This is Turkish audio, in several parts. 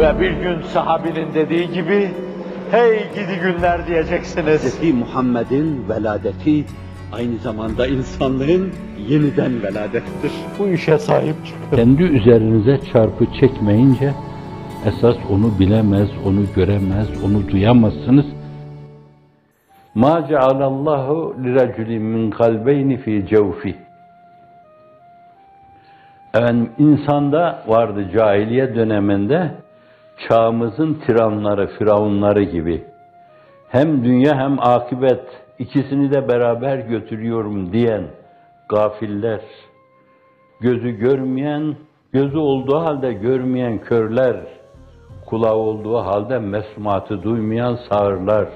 Ve bir gün sahabinin dediği gibi, hey gidi günler diyeceksiniz. Hz. Muhammed'in veladeti aynı zamanda insanlığın yeniden veladettir. Bu işe sahip çıkın. Kendi üzerinize çarpı çekmeyince esas onu bilemez, onu göremez, onu duyamazsınız. Ma cealallahu liraculin min kalbeyni fi cevfi. Efendim insanda vardı cahiliye döneminde çağımızın tiranları, firavunları gibi. Hem dünya hem akibet ikisini de beraber götürüyorum diyen gafiller, gözü görmeyen, gözü olduğu halde görmeyen körler, kulağı olduğu halde mesmatı duymayan sağırlar,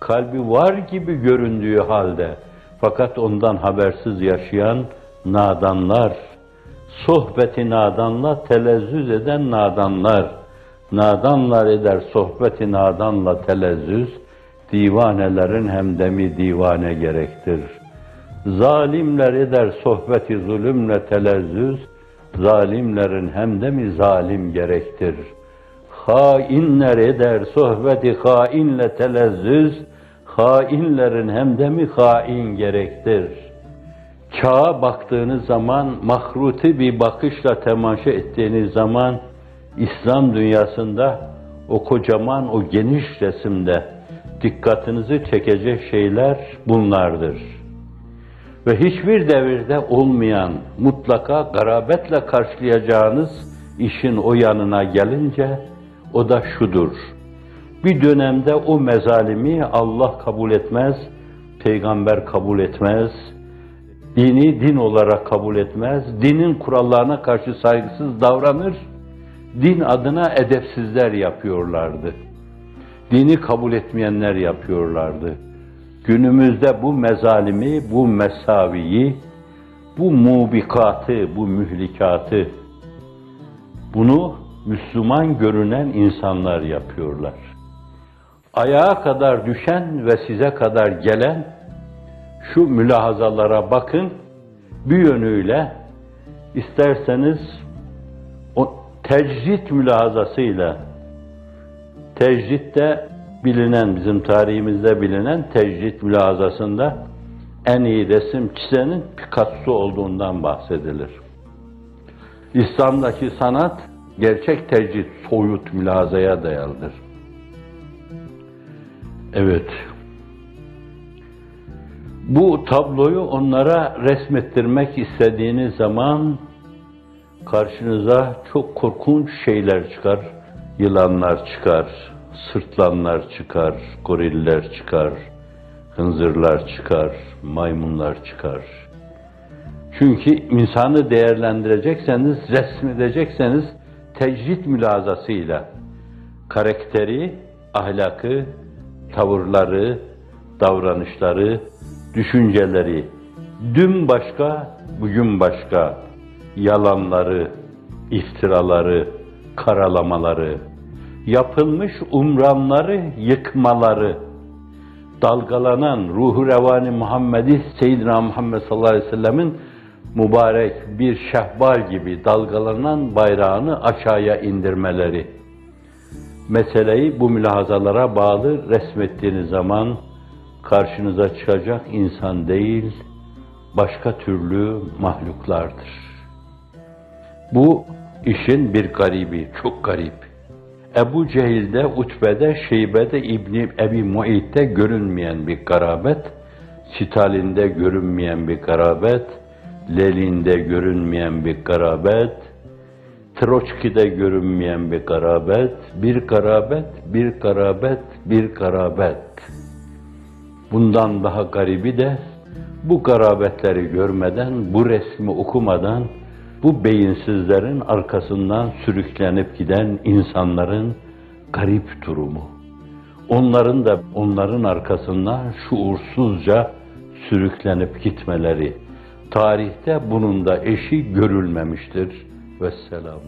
kalbi var gibi göründüğü halde fakat ondan habersiz yaşayan nadanlar, sohbeti nadanla telezzüz eden nadanlar, nadanlar eder sohbeti nadanla telezzüz, divanelerin hemdemi divane gerektir. Zalimler eder sohbeti zulümle telezzüz, zalimlerin hemdemi zalim gerektir. Hainler eder sohbeti hainle telezzüz, hainlerin hemdemi hain gerektir. Çağa baktığınız zaman, mahruti bir bakışla temaşa ettiğiniz zaman, İslam dünyasında o kocaman, o geniş resimde dikkatinizi çekecek şeyler bunlardır. Ve hiçbir devirde olmayan, mutlaka garabetle karşılayacağınız işin o yanına gelince, o da şudur. Bir dönemde o mezalimi Allah kabul etmez, peygamber kabul etmez, dini din olarak kabul etmez, dinin kurallarına karşı saygısız davranır, din adına edepsizler yapıyorlardı. Dini kabul etmeyenler yapıyorlardı. Günümüzde bu mezalimi, bu mesaviyi, bu mubikatı, bu mühlikatı, bunu Müslüman görünen insanlar yapıyorlar. Ayağa kadar düşen ve size kadar gelen şu mülahazalara bakın, bir yönüyle isterseniz tecrit mülahazasıyla, tecritte bilinen, bizim tarihimizde bilinen tecrit mülahazasında en iyi resim çizenin Picasso olduğundan bahsedilir. İslam'daki sanat gerçek tecrit, soyut mülahazaya dayalıdır. Evet, bu tabloyu onlara resmettirmek istediğiniz zaman karşınıza çok korkunç şeyler çıkar. Yılanlar çıkar, sırtlanlar çıkar, goriller çıkar, hınzırlar çıkar, maymunlar çıkar. Çünkü insanı değerlendirecekseniz, resmedecekseniz tecrit mülazasıyla karakteri, ahlakı, tavırları, davranışları, düşünceleri dün başka, bugün başka yalanları, iftiraları, karalamaları, yapılmış umranları yıkmaları, dalgalanan ruhu revani Muhammed'i Seyyidina Muhammed sallallahu aleyhi ve sellemin mübarek bir şehbar gibi dalgalanan bayrağını aşağıya indirmeleri. Meseleyi bu mülahazalara bağlı resmettiğiniz zaman karşınıza çıkacak insan değil, başka türlü mahluklardır. Bu işin bir garibi, çok garip. Ebu Cehil'de, Utbe'de, Şeybe'de, İbni Ebi Muayit'te görünmeyen bir garabet, Stalin'de görünmeyen bir garabet, Lenin'de görünmeyen bir garabet, Troçki'de görünmeyen bir garabet, bir garabet, bir garabet, bir garabet. Bundan daha garibi de bu garabetleri görmeden, bu resmi okumadan, bu beyinsizlerin arkasından sürüklenip giden insanların garip durumu. Onların da onların arkasından şuursuzca sürüklenip gitmeleri. Tarihte bunun da eşi görülmemiştir. Vesselam.